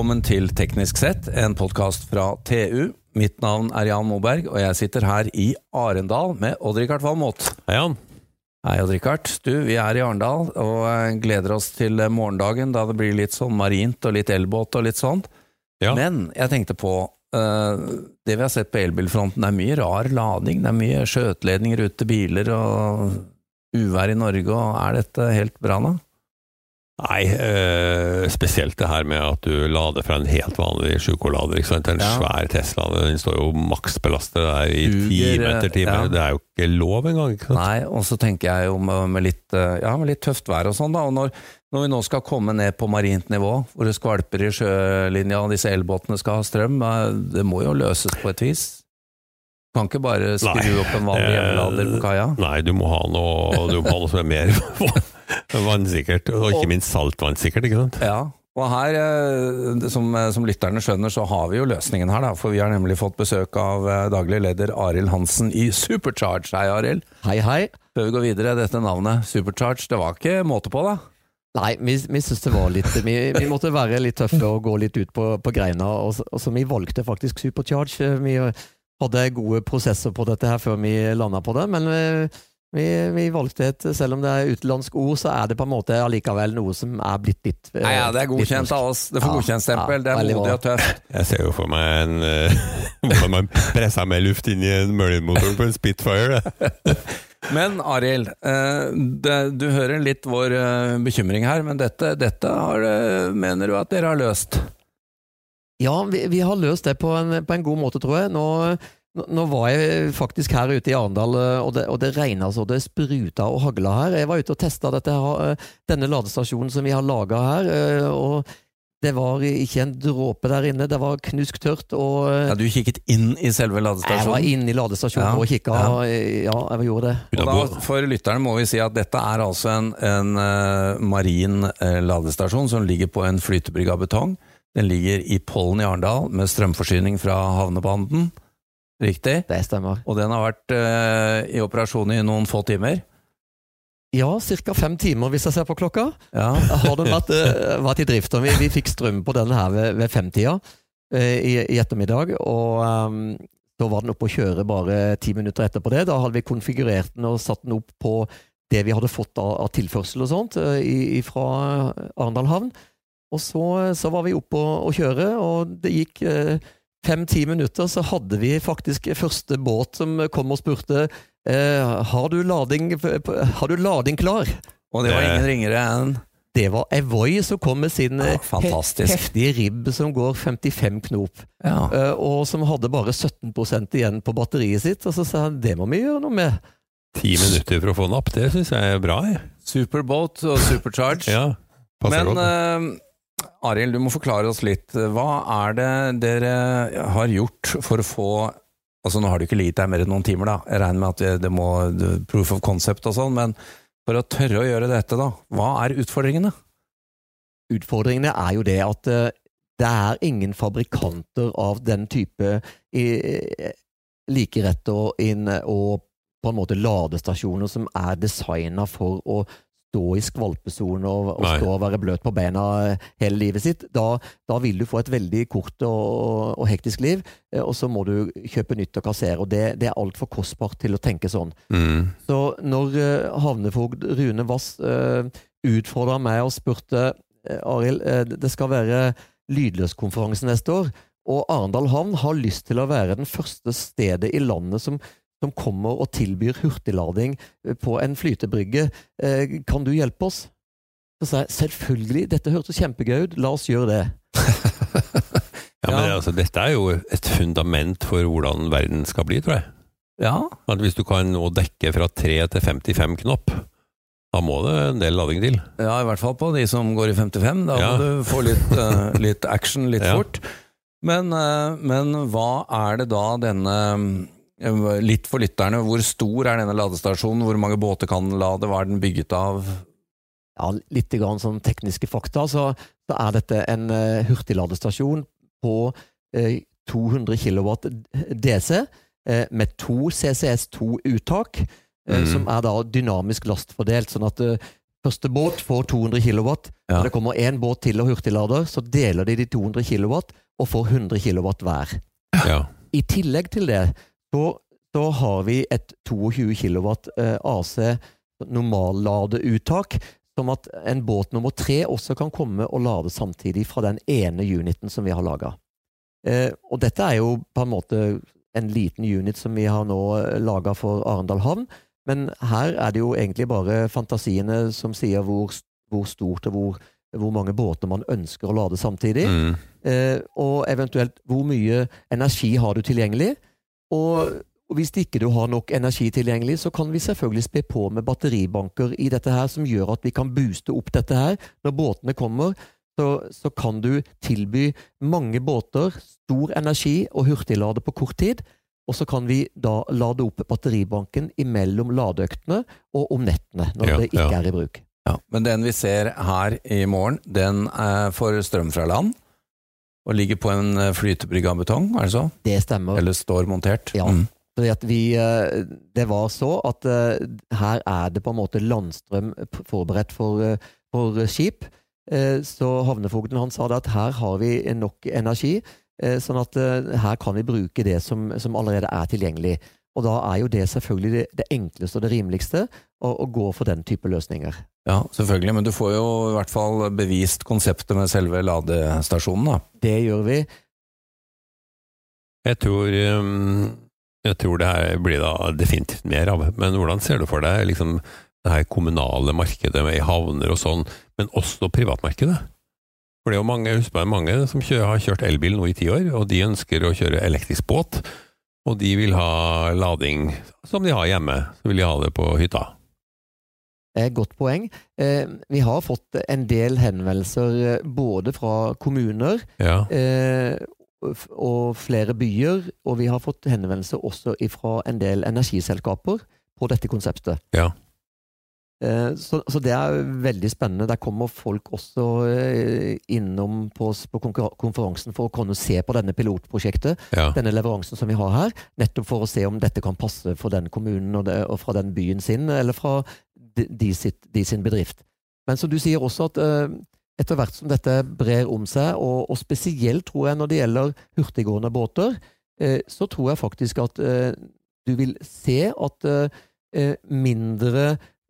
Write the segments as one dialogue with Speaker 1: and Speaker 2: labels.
Speaker 1: Velkommen til Teknisk sett, en podkast fra TU. Mitt navn er Jan Moberg, og jeg sitter her i Arendal med Odd-Rikard Valmot.
Speaker 2: Hei, Jan.
Speaker 1: Hei, Odd-Rikard. Du, vi er i Arendal og eh, gleder oss til eh, morgendagen, da det blir litt sånn marint og litt elbåt og litt sånn.
Speaker 2: Ja.
Speaker 1: Men jeg tenkte på eh, det vi har sett på elbilfronten, det er mye rar lading. Det er mye skjøteledninger ut til biler og uvær i Norge, og er dette helt bra nå?
Speaker 2: Nei, eh, spesielt det her med at du lader fra en helt vanlig 7K-lader. ikke sant? En
Speaker 1: Ja.
Speaker 2: svær Tesla, den står jo maksbelastet der i time etter time.
Speaker 1: ja.
Speaker 2: Det er jo ikke lov engang. ikke sant?
Speaker 1: Nei, og så tenker jeg jo med, med, litt, eh, ja, med litt tøft vær og sånn, da. Og når, når vi nå skal komme ned på marint nivå, hvor det skvalper i sjølinja og disse elbåtene skal ha strøm, eh, det må jo løses på et vis. Du Kan ikke bare skru
Speaker 2: Nei,
Speaker 1: opp en vanlig
Speaker 2: eh,
Speaker 1: hjemmelader på kaia.
Speaker 2: Nei, du må ha noe, du må ha noe som er mer vannsikkert, og ikke minst saltvannsikkert. ikke sant?
Speaker 1: Ja, og her, eh, som, som lytterne skjønner, så har vi jo løsningen her, da. For vi har nemlig fått besøk av eh, daglig leder Arild Hansen i Supercharge. Hei, Arild.
Speaker 3: Hei, hei.
Speaker 1: Før vi går videre, dette navnet Supercharge, det var ikke måte på, da?
Speaker 3: Nei, vi, vi syntes det var litt vi, vi måtte være litt tøffe og gå litt ut på, på greina, og, så- og så vi valgte faktisk Supercharge. Vi hadde gode prosesser på dette her før vi landa på det, men vi, vi, valgte et Selv om det er utenlandsk ord, så er det på en måte allikevel noe som er blitt litt eh,
Speaker 1: Nei, ja, det er godkjent av oss. Det får
Speaker 3: Ja,
Speaker 1: godkjentstempel.
Speaker 3: ja,
Speaker 1: det er modig og tøft.
Speaker 2: Jeg ser jo for meg en hvordan uh, man presser med luft inn i en Merlin-motor på en Spitfire.
Speaker 1: Men Arild, uh, det- du hører litt vår uh, bekymring her, men dette, dette har, eh, mener du at dere har løst?
Speaker 3: Ja, vi, vi har løst det på en, på en god måte, tror jeg. Nå, nå- var jeg faktisk her ute i Arendal, eh, og det, og det regna så det spruta og hagla her. Jeg var ute og testa dette, eh, denne ladestasjonen som vi har laga her, eh, og det var ikke en dråpe der inne. Det var knusktørt. Og
Speaker 1: Ja, du kikket inn i selve ladestasjonen?
Speaker 3: jeg var inne i ladestasjonen
Speaker 1: Ja,
Speaker 3: og kikka.
Speaker 1: ja.
Speaker 3: Ja. jeg gjorde det.
Speaker 1: Og da, for lytterne må vi si at dette er altså en, en uh, marin uh, ladestasjon som ligger på en flytebrygge av betong. Den ligger i Pollen i Arendal med strømforsyning fra havnebanden. Riktig?
Speaker 3: Det stemmer.
Speaker 1: Og den har vært uh, i operasjon i noen få timer.
Speaker 3: Ja, ca. fem timer hvis jeg ser på klokka.
Speaker 1: Ja.
Speaker 3: har den vært, uh, vært i drift. Vi, vi fikk strøm på den her ved, ved femtida uh, i, i ettermiddag. Og um, da var den oppe å kjøre bare ti minutter etterpå det. Da hadde vi konfigurert den og satt den opp på det vi hadde fått av, av tilførsel og sånt i, fra Arendal havn. Og så, så var vi oppe å, å kjøre, og det gikk fem-ti minutter, så hadde vi faktisk første båt som kom og spurte eh, har, du lading, har du lading klar.
Speaker 1: Og det var ingen ringere enn
Speaker 3: Det var Evoy som kom med sin
Speaker 1: Ja,
Speaker 3: eh, he- heftige ribb som går 55 knop,
Speaker 1: ja.
Speaker 3: eh, og som hadde bare 17% igjen på batteriet sitt. Og så sa han det må vi gjøre noe med.
Speaker 2: Ti minutter for å få den opp, det syns jeg er bra. Jeg.
Speaker 1: Superboat og Supercharge.
Speaker 2: Ja,
Speaker 1: Men
Speaker 2: godt.
Speaker 1: Arild, du må forklare oss litt. Hva er det dere har gjort for å få Altså Nå har du ikke ligget der mer enn noen timer, da. Jeg regner med at det, må proof of concept og sånn, men for å tørre å gjøre dette, da. Hva er utfordringene?
Speaker 3: Utfordringene er jo det at eh, det er ingen fabrikanter av den type eh, likerett og, og på en måte ladestasjoner som er designa for å stå i skvalpesonen og, og stå og være bløt på beina eh, hele livet sitt. Da, da vil du få et veldig kort og, og hektisk liv, eh, og så må du kjøpe nytt og kassere. og Det, det er altfor kostbart til å tenke sånn.
Speaker 2: Mm.
Speaker 3: Så når uh, havnefogd Rune Wass uh, utfordra meg og spurte Arild, det skal være lydløskonferanse neste år, og Arendal havn har lyst til å være den første stedet i landet som, som kommer og tilbyr hurtiglading eh, på en flytebrygge. Eh, kan du hjelpe oss? Så sa jeg selvfølgelig, dette hørtes kjempegøy ut, la oss gjøre det.
Speaker 2: Ja, men altså, dette er jo et fundament for hvordan verden skal bli, tror jeg.
Speaker 1: Ja,
Speaker 2: At hvis du kan nå dekke fra 3 til 55 knopp, da må det en del lading til.
Speaker 1: ja i hvert fall på de som går i 55. Da
Speaker 2: Ja.
Speaker 1: må du få litt, eh, litt action litt
Speaker 2: Ja.
Speaker 1: fort. Men, men hva er det da denne Litt for lytterne, hvor stor er denne ladestasjonen? Hvor mange båter kan den lade? Hva er den bygget av?
Speaker 3: ja, litt grann sånn tekniske fakta, så, så er dette en uh, hurtigladestasjon på uh, 200 kW DC uh, med to CCS2-uttak, eh,
Speaker 2: Mhm.
Speaker 3: som er da dynamisk lastfordelt, sånn at eh, Første båt får 200 kW.
Speaker 1: Ja.
Speaker 3: Når det kommer én båt til og hurtiglader, så deler de de 200 kW og får 100 kW hver.
Speaker 2: Ja.
Speaker 3: I tillegg til det så, så har vi et 22 kW eh, AC normalladeuttak, som at en båt nummer tre også kan komme og lade samtidig fra den ene uniten som vi har laga. Eh, og dette er jo på en måte en liten unit som vi har nå laga for Arendal havn, men her er det jo egentlig bare fantasiene som sier hvor, hvor stort og hvor, hvor mange båter man ønsker å lade samtidig.
Speaker 2: Mm.
Speaker 3: Eh, og eventuelt hvor mye energi har du tilgjengelig. Og, hvis ikke du har nok energi tilgjengelig, så kan vi selvfølgelig spe på med batteribanker i dette her, som gjør at vi kan booste opp dette her. Når båtene kommer, så, så kan du tilby mange båter stor energi og hurtiglade på kort tid. Og så kan vi da lade opp batteribanken imellom ladeøktene og om nettene, når
Speaker 2: Ja,
Speaker 3: det ikke
Speaker 2: ja.
Speaker 3: er i bruk.
Speaker 1: Ja, men den vi ser her i morgen, den eh, får strøm fra land og ligger på en eh, flytebrygge av betong, er det så?
Speaker 3: Det stemmer.
Speaker 1: Eller står montert?
Speaker 3: Ja.
Speaker 1: Mm.
Speaker 3: Fordi at vi, eh, det var så at eh, her er det på en måte landstrøm forberedt for, for skip. Så havnefogden han sa det at her har vi nok energi, sånn at her kan vi bruke det som, som allerede er tilgjengelig. Og da er jo det selvfølgelig det, det enkleste og det rimeligste å, å gå for den type løsninger.
Speaker 1: Ja, selvfølgelig, men du får jo i hvert fall bevist konseptet med selve ladestasjonen, da.
Speaker 3: Det gjør vi.
Speaker 2: Jeg tror, um, jeg tror det her blir da definitivt mer av. Men hvordan ser du for deg liksom, det her kommunale markedet med i havner og sånn, men også privatmarkedet? For det er jo mange, husk er mange som kjører, har kjørt elbil nå i ti år, og de ønsker å kjøre elektrisk båt. Og de vil ha lading som de har hjemme, så vil de ha det på hytta.
Speaker 3: Eh, Godt poeng. Eh, Vi har fått en del henvendelser eh, både fra kommuner
Speaker 2: Ja,
Speaker 3: og flere byer, og vi har fått henvendelser også fra en del energiselskaper på dette konseptet.
Speaker 2: Ja.
Speaker 3: Eh, Så, så det er veldig spennende. Der kommer folk også eh, innom på, på konferansen for å kunne se på denne pilotprosjektet,
Speaker 2: ja,
Speaker 3: denne leveransen som vi har her, nettopp for å se om dette kan passe for den kommunen og, det, og fra den byen sin, eller fra de, de, sitt, de sin bedrift. Men som du sier også at eh, etter hvert som dette brer om seg, og, og spesielt tror jeg når det gjelder hurtiggående båter, så tror jeg faktisk at du vil se at mindre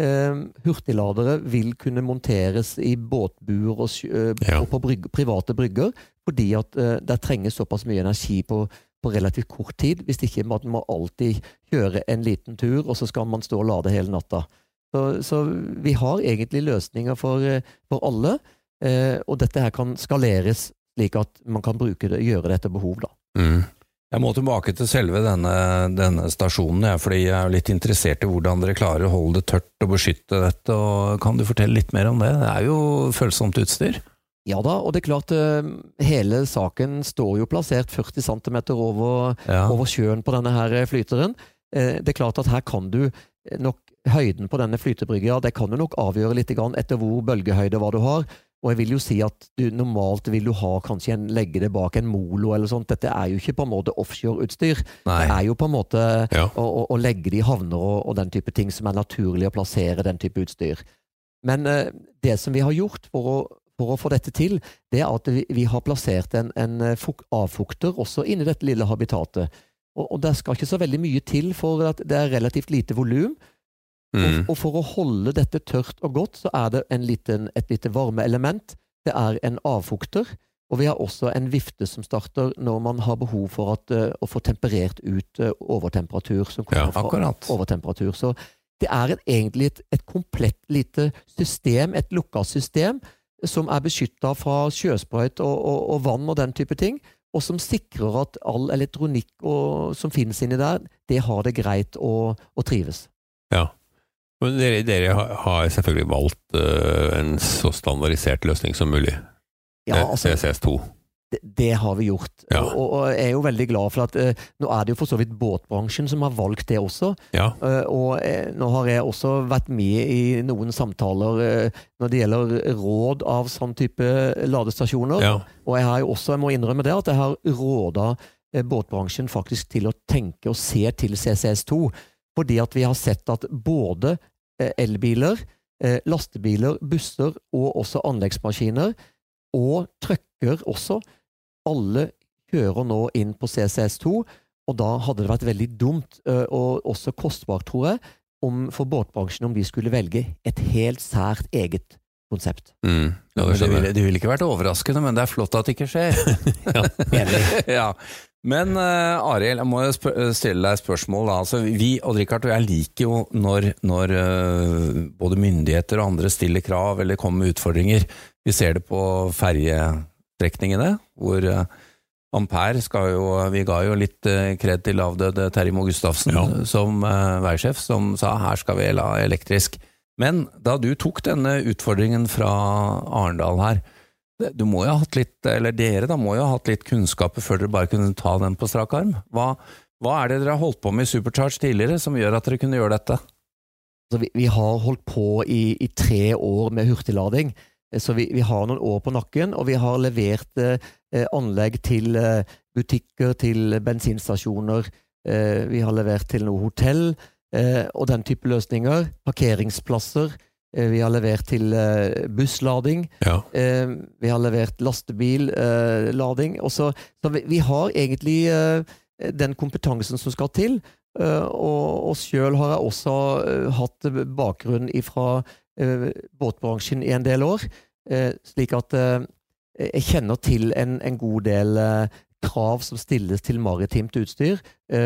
Speaker 3: eh, hurtigladere vil kunne monteres i båtbuer og, eh,
Speaker 2: Ja.
Speaker 3: og på brygge, private brygger, fordi at eh, det trenges såpass mye energi på, på relativt kort tid. Hvis ikke man må alltid kjøre en liten tur, og så skal man stå og lade hele natta. Så, så vi har egentlig løsninger for, eh, for alle, eh, og dette her kan skaleres slik at man kan det, gjøre det etter behov. da.
Speaker 2: mm.
Speaker 1: Jeg må tilbake til selve denne, denne stasjonen, ja, fordi jeg er litt interessert i hvordan dere klarer å holde det tørt og beskytte dette. og Kan du fortelle litt mer om det? Det er jo følsomt utstyr.
Speaker 3: Ja da, og det er klart eh, hele saken står jo plassert 40 cm over,
Speaker 1: Ja.
Speaker 3: over sjøen på denne her eh, flyteren. Eh, Det er klart at her kan du nok høyden på denne flytebrygga, det kan du nok avgjøre litt etter hvor bølgehøyde hva du har. Og jeg vil jo si at du, normalt vil du ha kanskje en, legge det bak en molo eller sånt. Dette er jo ikke på en måte offshoreutstyr. Det er jo på en måte
Speaker 2: Ja.
Speaker 3: å, å, å legge det i havner og, og den type ting som er naturlig å plassere den type utstyr. Men eh, det som vi har gjort for å, for å få dette til, det er at vi, vi har plassert en, en eh, fuk- avfukter også inni dette lille habitatet. Og, og det skal ikke så veldig mye til, for at det er relativt lite volum.
Speaker 2: Mm.
Speaker 3: Og, og for å holde dette tørt og godt, så er det en liten, et lite varmeelement. Det er en avfukter. Og vi har også en vifte som starter når man har behov for at, uh, å få temperert ut uh, overtemperatur som kommer
Speaker 2: Ja,
Speaker 3: fra overtemperatur. Så det er et, egentlig et, et komplett lite system, et lukka system, som er beskytta fra sjøsprøyt og, og, og vann og den type ting, og som sikrer at all elektronikk og, som finnes inni der, det har det greit og, trives.
Speaker 2: Ja. Men dere, dere har- selvfølgelig valgt uh, en så standardisert løsning som mulig.
Speaker 3: Ja,
Speaker 2: Eh,
Speaker 3: altså,
Speaker 2: CCS2.
Speaker 3: det, det har vi gjort.
Speaker 2: Ja.
Speaker 3: Og, og jeg er jo veldig glad for at uh, nå er det jo for så vidt båtbransjen som har valgt det også.
Speaker 2: Ja.
Speaker 3: Uh, og uh, nå har jeg også vært med i noen samtaler når det gjelder råd av sånn type ladestasjoner.
Speaker 2: ja.
Speaker 3: Og jeg har jo også, jeg må innrømme det, at jeg har råda båtbransjen faktisk til å tenke og se til CCS2. Fordi at vi har sett at både eh, elbiler eh, lastebiler, busser og også anleggsmaskiner, og trucker også. Alle kjører nå inn på CCS2, og da hadde det vært veldig dumt, eh, og også kostbart, tror jeg, om, for båtbransjen om de skulle velge et helt sært eget konsept.
Speaker 2: Mm. Ja, det
Speaker 1: det ville, ville ikke vært overraskende, men det er flott at det ikke skjer.
Speaker 3: Enig.
Speaker 1: ja. Men uh, Arild, jeg må jo spør stille deg et spørsmål. Da. Altså, vi og Richard og jeg liker jo når, når uh, både myndigheter og andre stiller krav eller kommer med utfordringer. Vi ser det på ferjetrekningene, hvor uh, Ampere skal jo Vi ga jo litt kred til avdøde Terje Moe Gustavsen
Speaker 2: Ja.
Speaker 1: som veisjef, som sa her skal vi la elektrisk. Men da du tok denne utfordringen fra Arendal her, du må jo ha hatt litt, eller dere da, må jo ha hatt litt kunnskaper før dere bare kunne ta den på strak arm. Hva, hva er det dere har holdt på med i Supercharge tidligere som gjør at dere kunne gjøre dette?
Speaker 3: Så vi, vi har holdt på i, i tre år med hurtiglading. Eh, Så vi, vi har noen år på nakken, og vi har levert eh, eh, anlegg til eh, butikker, til bensinstasjoner. Eh, vi har levert til noe hotell eh, og den type løsninger. Parkeringsplasser. Eh, vi har levert til eh, busslading.
Speaker 2: Ja.
Speaker 3: Eh, vi har levert lastebillading. Lading. så, så vi, vi har egentlig den kompetansen som skal til. Og og sjøl har jeg også hatt bakgrunn fra båtbransjen i en del år. slik at jeg kjenner til en, en god del krav som stilles til maritimt utstyr,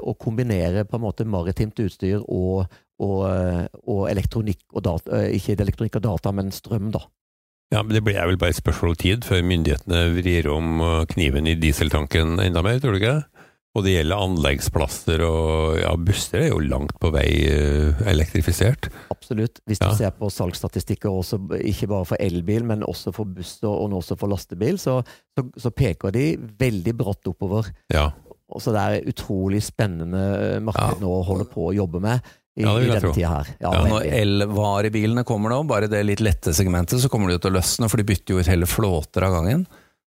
Speaker 3: og kombinere på en måte maritimt utstyr og, og, eh, og elektronikk og data, eh, ikke elektronikk og data, men strøm, da.
Speaker 2: Ja, men Det blir vel bare et spørsmål om tid før myndighetene vrir om uh, kniven i dieseltanken enda mer, tror du ikke? Og det gjelder anleggsplasser og ja, busser er jo langt på vei elektrifisert.
Speaker 3: Absolutt. Hvis
Speaker 2: Ja.
Speaker 3: du ser på salgsstatistikker, også, ikke bare for elbil, men også for buss og, nå også for lastebil, så, så, så peker de veldig brått oppover.
Speaker 2: Ja,
Speaker 3: så det er utrolig spennende marked
Speaker 1: Ja.
Speaker 3: nå å holde på å jobbe med i,
Speaker 2: Ja, det vil
Speaker 3: i
Speaker 2: jeg
Speaker 3: denne
Speaker 2: tro.
Speaker 3: tida her. Ja,
Speaker 1: Ja, når elvarebilene kommer nå, bare det litt lette segmentet, så kommer det jo til å løsne, for de bytter jo ut hele flåter av gangen.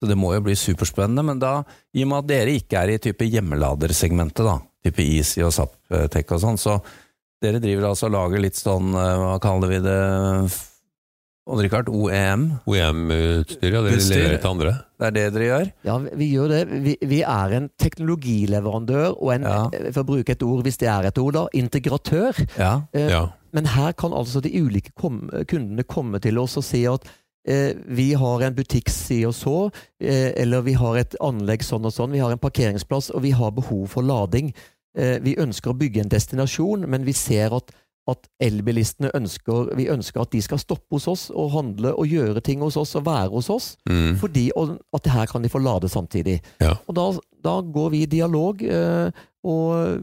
Speaker 1: Så det må jo bli superspennende. Men da, i og med at dere ikke er i type hjemmeladersegmentet, da, type Easy og Zaptec og sånn, så dere driver altså og lager litt sånn, eh, hva kaller vi det, Odd Rikard, OEM?
Speaker 2: OEM-utstyr, ja, det leverer til andre.
Speaker 1: Det er det dere gjør?
Speaker 3: Ja, vi gjør det. Vi, vi er en teknologileverandør og en,
Speaker 1: Ja.
Speaker 3: for å bruke et ord, hvis det er et ord, da, integratør.
Speaker 1: Ja.
Speaker 3: Eh,
Speaker 2: Ja.
Speaker 3: Men her kan altså de ulike kom, kundene komme til oss og si at eh, vi har en butikk si og så, eh, eller vi har et anlegg sånn og sånn, vi har en parkeringsplass, og vi har behov for lading. Eh, vi ønsker å bygge en destinasjon, men vi ser at, at elbilistene ønsker, vi ønsker at de skal stoppe hos oss og handle og gjøre ting hos oss og være hos oss,
Speaker 2: Mm.
Speaker 3: fordi at her kan de få lade samtidig.
Speaker 2: Ja.
Speaker 3: Og da, da går vi i dialog eh, og,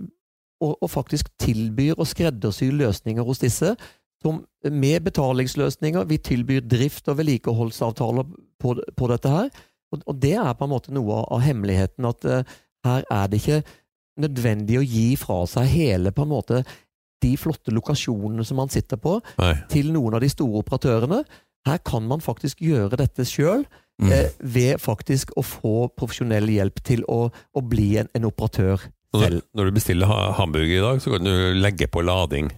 Speaker 3: og, og faktisk tilbyr og skreddersyr løsninger hos disse. Som med betalingsløsninger. Vi tilbyr drift- og vedlikeholdsavtaler på, på dette her. Og, og det er på en måte noe av, av hemmeligheten, at eh, her er det ikke nødvendig å gi fra seg hele på en måte de flotte lokasjonene som man sitter på,
Speaker 2: Nei.
Speaker 3: til noen av de store operatørene. Her kan man faktisk gjøre dette sjøl,
Speaker 1: Mm.
Speaker 3: eh, ved faktisk å få profesjonell hjelp til å, å bli en, en operatør
Speaker 2: Når,
Speaker 3: selv.
Speaker 2: når du bestiller ha- hamburger i dag, så kan du legge på lading.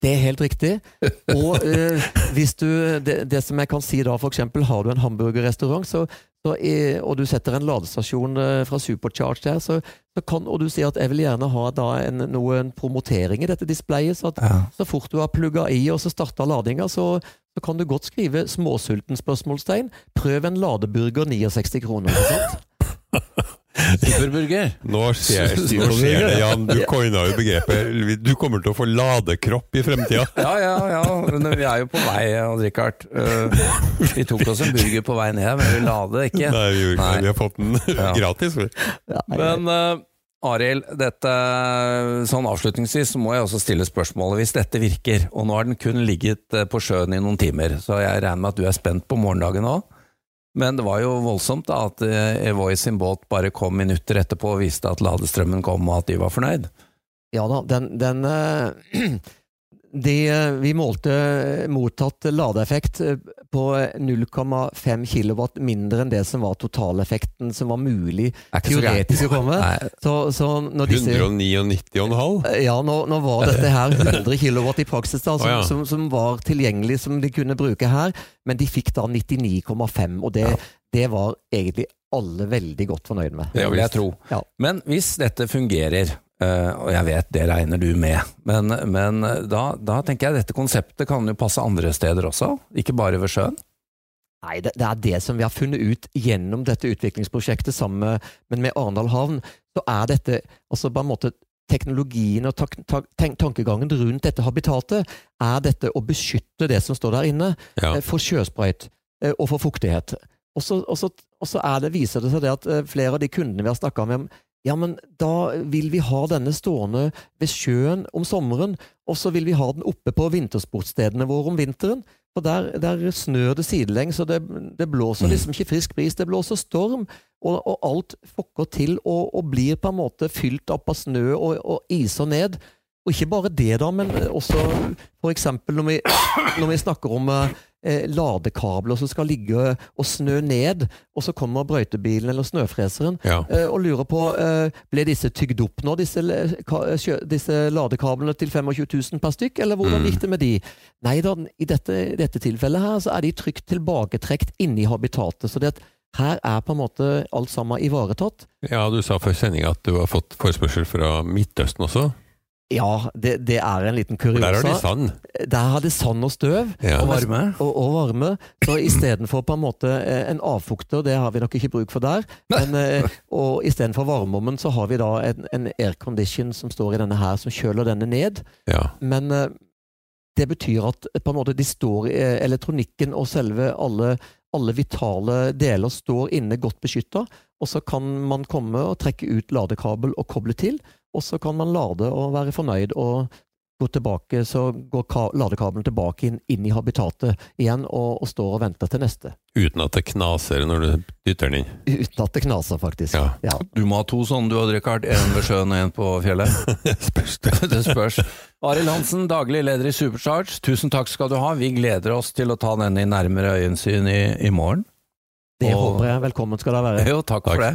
Speaker 3: Det er helt riktig. Og eh, hvis du, det, det som jeg kan si da, eksempel, har du en hamburgerrestaurant, så, så er, og du setter en ladestasjon eh, fra Supercharge der, så, så kan, og du sier at jeg vil gjerne ha da en, noen promotering i dette displayet, så at
Speaker 1: Ja.
Speaker 3: så fort du har plugga i og så starta ladinga, så, så kan du godt skrive 'småsulten?' spørsmålstegn. Prøv en ladeburger 69 kroner.
Speaker 1: Superburger!
Speaker 2: Nå skjer, nå skjer det, Jan. Du coina jo begrepet Du kommer til å få ladekropp i fremtida.
Speaker 1: Ja, ja, ja. Men vi er jo på vei, Odd Rikard. Eh, vi tok oss en burger på vei ned, men vi lader ikke.
Speaker 2: Nei, vi, gjorde ikke
Speaker 1: Nei.
Speaker 2: vi har fått den gratis.
Speaker 1: Men uh, Arild, dette, sånn avslutningsvis så må jeg også stille spørsmålet. Hvis dette virker, og nå har den kun ligget eh, på sjøen i noen timer, så jeg regner med at du er spent på morgendagen òg. Men det var jo voldsomt da at eh, Evoy sin båt bare kom minutter etterpå og viste at ladestrømmen kom og at de var fornøyd.
Speaker 3: Ja da, den, den, eh, De, eh, vi målte mottatt ladeeffekt eh, på 0,5 kW mindre enn det som var totaleffekten som var mulig teoretisk å komme. Så, så når disse
Speaker 2: 199,5?
Speaker 3: Ja, nå, nå var dette her 100 kW i praksis da, som,
Speaker 2: oh, ja.
Speaker 3: som, som var tilgjengelig, som de kunne bruke her. Men de fikk da 99,5, og det, det var egentlig alle veldig godt fornøyd med.
Speaker 1: det vil jeg tro.
Speaker 3: Ja.
Speaker 1: Men hvis dette fungerer, eh, og jeg vet det regner du med, men, men da, da tenker jeg dette konseptet kan jo passe andre steder også, ikke bare ved sjøen.
Speaker 3: Nei, det, det er det som vi har funnet ut gjennom dette utviklingsprosjektet sammen med, men med Arendal havn. Så er dette altså på en måte teknologien og tak, tak, tenk, tankegangen rundt dette habitatet, er dette å beskytte det som står der inne,
Speaker 2: Ja.
Speaker 3: eh, for sjøsprøyt eh, og for fuktighet. Og så, og så, og så er det, viser det seg det at eh, flere av de kundene vi har snakka med, ja, men da vil vi ha denne stående ved sjøen om sommeren, og så vil vi ha den oppe på vintersportstedene våre om vinteren. For der, der snør det sidelengs, og det, det blåser liksom ikke frisk bris, det blåser storm. Og, og alt fokker til og, og blir på en måte fylt opp av snø og, og iser ned. Og ikke bare det, da, men også for eksempel når vi, når vi snakker om eh, ladekabler som skal ligge og snø ned, og så kommer brøytebilen eller snøfreseren
Speaker 2: ja.
Speaker 3: eh, og lurer på eh, ble disse tygd opp nå, disse, ka- disse ladekablene til 25 000 per stykk, eller hvordan
Speaker 2: Mm.
Speaker 3: gikk det med de? Nei da, i dette, dette tilfellet her så er de trygt tilbaketrekt inni habitatet. så det at her er på en måte alt sammen ivaretatt.
Speaker 2: ja, du sa før sending at du har fått forespørsel fra Midtøsten også.
Speaker 3: Ja, det, det er en liten
Speaker 2: kuriosa. der har de sand.
Speaker 3: Der har det sand og støv.
Speaker 2: Ja.
Speaker 1: Og varme.
Speaker 3: og, og varme. Så istedenfor på en måte eh, en avfukter, det har vi nok ikke bruk for der, men, eh, og istedenfor varmeovnen så har vi da en, en aircondition som står i denne her, som kjøler denne ned.
Speaker 2: Ja.
Speaker 3: Men eh, det betyr at på en måte de står, i- elektronikken og selve alle, alle vitale deler står inne godt beskytta, og så kan man komme og trekke ut ladekabel og koble til, og så kan man lade og være fornøyd og gå tilbake, så går ladekabelen tilbake inn, inn i habitatet igjen og, og står og venter til neste.
Speaker 2: Uten at det knaser når du dytter den inn.
Speaker 3: Uten at det knaser, faktisk.
Speaker 2: Ja.
Speaker 3: Ja.
Speaker 1: Du må ha to sånne du, Odd Richard. En ved sjøen og en på fjellet.
Speaker 2: Spørs det.
Speaker 1: Det spørs. Arild Hansen, daglig leder i Supercharge. Tusen takk skal du ha. Vi gleder oss til å ta denne i nærmere øyensyn i, i morgen.
Speaker 3: Det
Speaker 1: Og-
Speaker 3: håper jeg. Velkommen skal dere være.
Speaker 1: Jo, takk, for det.